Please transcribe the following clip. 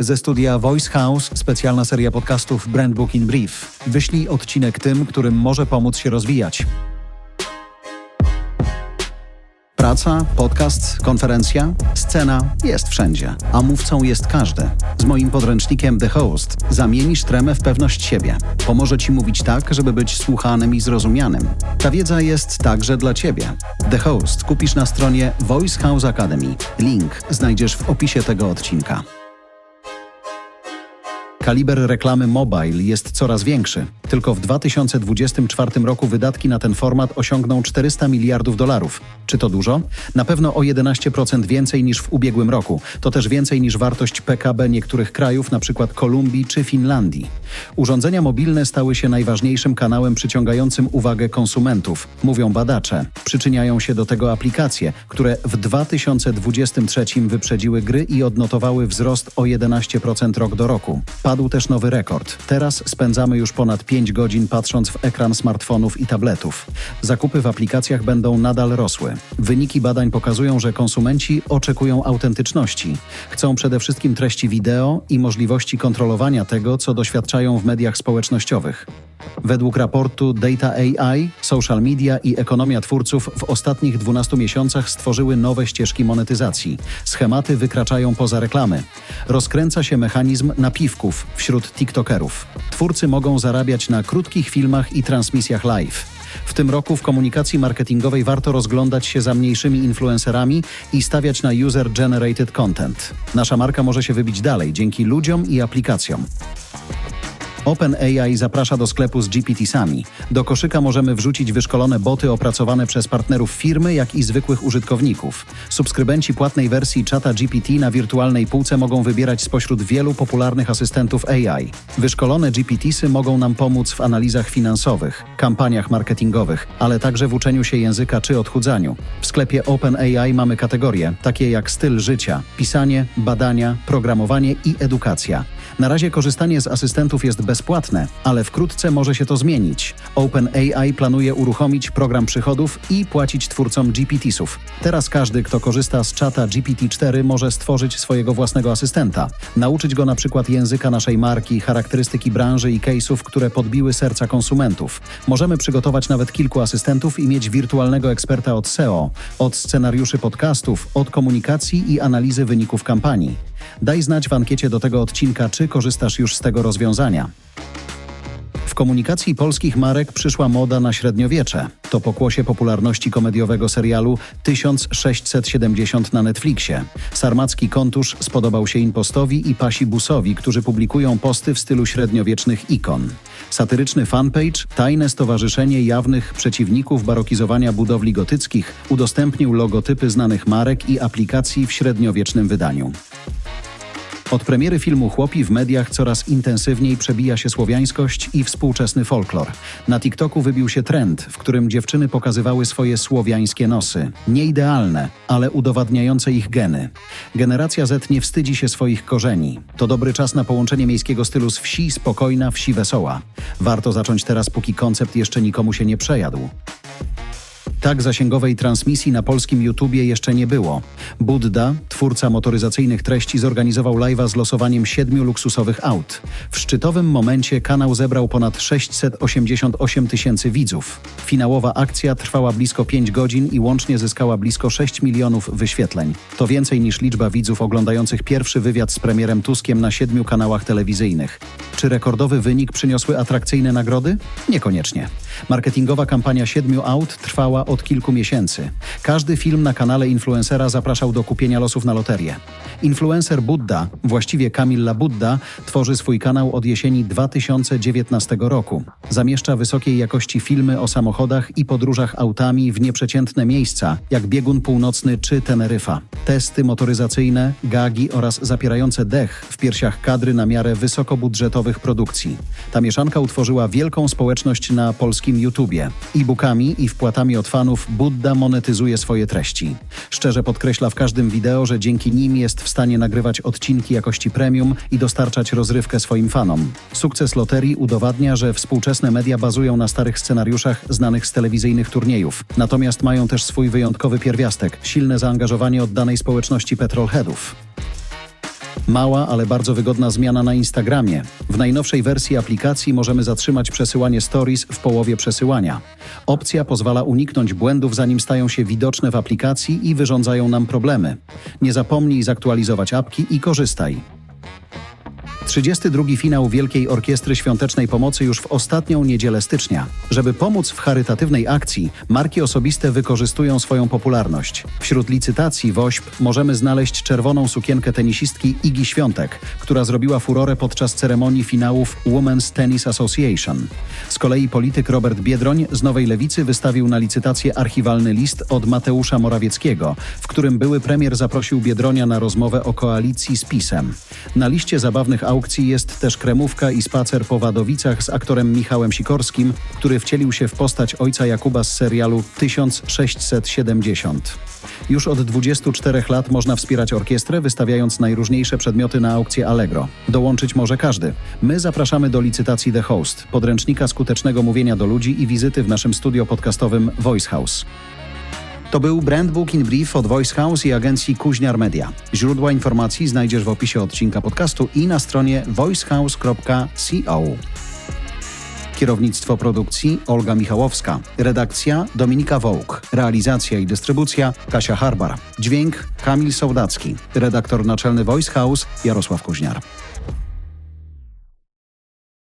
Ze studia Voice House specjalna seria podcastów Brand Book in Brief. Wyślij odcinek tym, którym może pomóc się rozwijać. Praca, podcast, konferencja, scena jest wszędzie, a mówcą jest każdy. Z moim podręcznikiem The Host zamienisz tremę w pewność siebie. Pomoże ci mówić tak, żeby być słuchanym i zrozumianym. Ta wiedza jest także dla ciebie. The Host kupisz na stronie Voice House Academy. Link znajdziesz w opisie tego odcinka. Kaliber reklamy mobile jest coraz większy. Tylko w 2024 roku wydatki na ten format osiągną 400 miliardów dolarów. Czy to dużo? Na pewno o 11% więcej niż w ubiegłym roku. To też więcej niż wartość PKB niektórych krajów, np. Kolumbii czy Finlandii. Urządzenia mobilne stały się najważniejszym kanałem przyciągającym uwagę konsumentów, mówią badacze. Przyczyniają się do tego aplikacje, które w 2023 wyprzedziły gry i odnotowały wzrost o 11% rok do roku. Padł też nowy rekord. Teraz spędzamy już ponad 5 godzin patrząc w ekran smartfonów i tabletów. Zakupy w aplikacjach będą nadal rosły. Wyniki badań pokazują, że konsumenci oczekują autentyczności. Chcą przede wszystkim treści wideo i możliwości kontrolowania tego, co doświadczają w mediach społecznościowych. Według raportu Data AI, social media i ekonomia twórców w ostatnich 12 miesiącach stworzyły nowe ścieżki monetyzacji. Schematy wykraczają poza reklamy. Rozkręca się mechanizm napiwków wśród TikTokerów. Twórcy mogą zarabiać na krótkich filmach i transmisjach live. W tym roku w komunikacji marketingowej warto rozglądać się za mniejszymi influencerami i stawiać na user-generated content. Nasza marka może się wybić dalej dzięki ludziom i aplikacjom. OpenAI zaprasza do sklepu z GPT-sami. Do koszyka możemy wrzucić wyszkolone boty opracowane przez partnerów firmy, jak i zwykłych użytkowników. Subskrybenci płatnej wersji czata GPT na wirtualnej półce mogą wybierać spośród wielu popularnych asystentów AI. Wyszkolone GPT-sy mogą nam pomóc w analizach finansowych, kampaniach marketingowych, ale także w uczeniu się języka czy odchudzaniu. W sklepie OpenAI mamy kategorie, takie jak styl życia, pisanie, badania, programowanie i edukacja. Na razie korzystanie z asystentów jest bezpłatne, ale wkrótce może się to zmienić. OpenAI planuje uruchomić program przychodów i płacić twórcom GPT-sów. Teraz każdy, kto korzysta z czata GPT-4 może stworzyć swojego własnego asystenta. Nauczyć go na przykład języka naszej marki, charakterystyki branży i case'ów, które podbiły serca konsumentów. Możemy przygotować nawet kilku asystentów i mieć wirtualnego eksperta od SEO, od scenariuszy podcastów, od komunikacji i analizy wyników kampanii. Daj znać w ankiecie do tego odcinka, czy korzystasz już z tego rozwiązania. W komunikacji polskich marek przyszła moda na średniowiecze. To pokłosie popularności komediowego serialu 1670 na Netflixie. Sarmacki kontusz spodobał się Impostowi i Pasi Busowi, którzy publikują posty w stylu średniowiecznych ikon. Satyryczny fanpage, tajne stowarzyszenie jawnych przeciwników barokizowania budowli gotyckich udostępnił logotypy znanych marek i aplikacji w średniowiecznym wydaniu. Od premiery filmu Chłopi w mediach coraz intensywniej przebija się słowiańskość i współczesny folklor. Na TikToku wybił się trend, w którym dziewczyny pokazywały swoje słowiańskie nosy. Nieidealne, ale udowadniające ich geny. Generacja Z nie wstydzi się swoich korzeni. To dobry czas na połączenie miejskiego stylu z wsi spokojna, wsi wesoła. Warto zacząć teraz, póki koncept jeszcze nikomu się nie przejadł. Tak zasięgowej transmisji na polskim YouTubie jeszcze nie było. Budda, twórca motoryzacyjnych treści, zorganizował live'a z losowaniem siedmiu luksusowych aut. W szczytowym momencie kanał zebrał ponad 688 tysięcy widzów. Finałowa akcja trwała blisko 5 godzin i łącznie zyskała blisko 6 milionów wyświetleń. To więcej niż liczba widzów oglądających pierwszy wywiad z premierem Tuskiem na siedmiu kanałach telewizyjnych. Czy rekordowy wynik przyniosły atrakcyjne nagrody? Niekoniecznie. Marketingowa kampania siedmiu aut trwała od kilku miesięcy. Każdy film na kanale influencera zapraszał do kupienia losów na loterię. Influencer Budda, właściwie Kamilla Budda, tworzy swój kanał od jesieni 2019 roku. Zamieszcza wysokiej jakości filmy o samochodach i podróżach autami w nieprzeciętne miejsca, jak biegun północny czy Teneryfa. Testy motoryzacyjne, gagi oraz zapierające dech w piersiach kadry na miarę wysokobudżetowych produkcji. Ta mieszanka utworzyła wielką społeczność na polskim YouTubie. E-bookami i wpłatami od fanów Budda monetyzuje swoje treści. Szczerze podkreśla w każdym wideo, że dzięki nim jest w stanie nagrywać odcinki jakości premium i dostarczać rozrywkę swoim fanom. Sukces loterii udowadnia, że współczesne media bazują na starych scenariuszach znanych z telewizyjnych turniejów. Natomiast mają też swój wyjątkowy pierwiastek silne zaangażowanie oddanej społeczności petrolheadów. Mała, ale bardzo wygodna zmiana na Instagramie. W najnowszej wersji aplikacji możemy zatrzymać przesyłanie stories w połowie przesyłania. Opcja pozwala uniknąć błędów, zanim stają się widoczne w aplikacji i wyrządzają nam problemy. Nie zapomnij zaktualizować apki i korzystaj. 32. finał Wielkiej Orkiestry Świątecznej Pomocy już w ostatnią niedzielę stycznia. Żeby pomóc w charytatywnej akcji, marki osobiste wykorzystują swoją popularność. Wśród licytacji WOŚP możemy znaleźć czerwoną sukienkę tenisistki Igi Świątek, która zrobiła furorę podczas ceremonii finałów Women's Tennis Association. Z kolei polityk Robert Biedroń z Nowej Lewicy wystawił na licytację archiwalny list od Mateusza Morawieckiego, w którym były premier zaprosił Biedronia na rozmowę o koalicji z PiSem. Na liście zabawnych aukcji aukcji jest też kremówka i spacer po Wadowicach z aktorem Michałem Sikorskim, który wcielił się w postać ojca Jakuba z serialu 1670. Już od 24 lat można wspierać orkiestrę, wystawiając najróżniejsze przedmioty na aukcję Allegro. Dołączyć może każdy. My zapraszamy do licytacji The Host, podręcznika skutecznego mówienia do ludzi i wizyty w naszym studio podcastowym Voice House. To był Brand Book in Brief od Voice House i agencji Kuźniar Media. Źródła informacji znajdziesz w opisie odcinka podcastu i na stronie voicehouse.co. Kierownictwo produkcji Olga Michałowska. Redakcja Dominika Wołk. Realizacja i dystrybucja Kasia Harbar. Dźwięk Kamil Sołdacki. Redaktor naczelny Voice House Jarosław Kuźniar.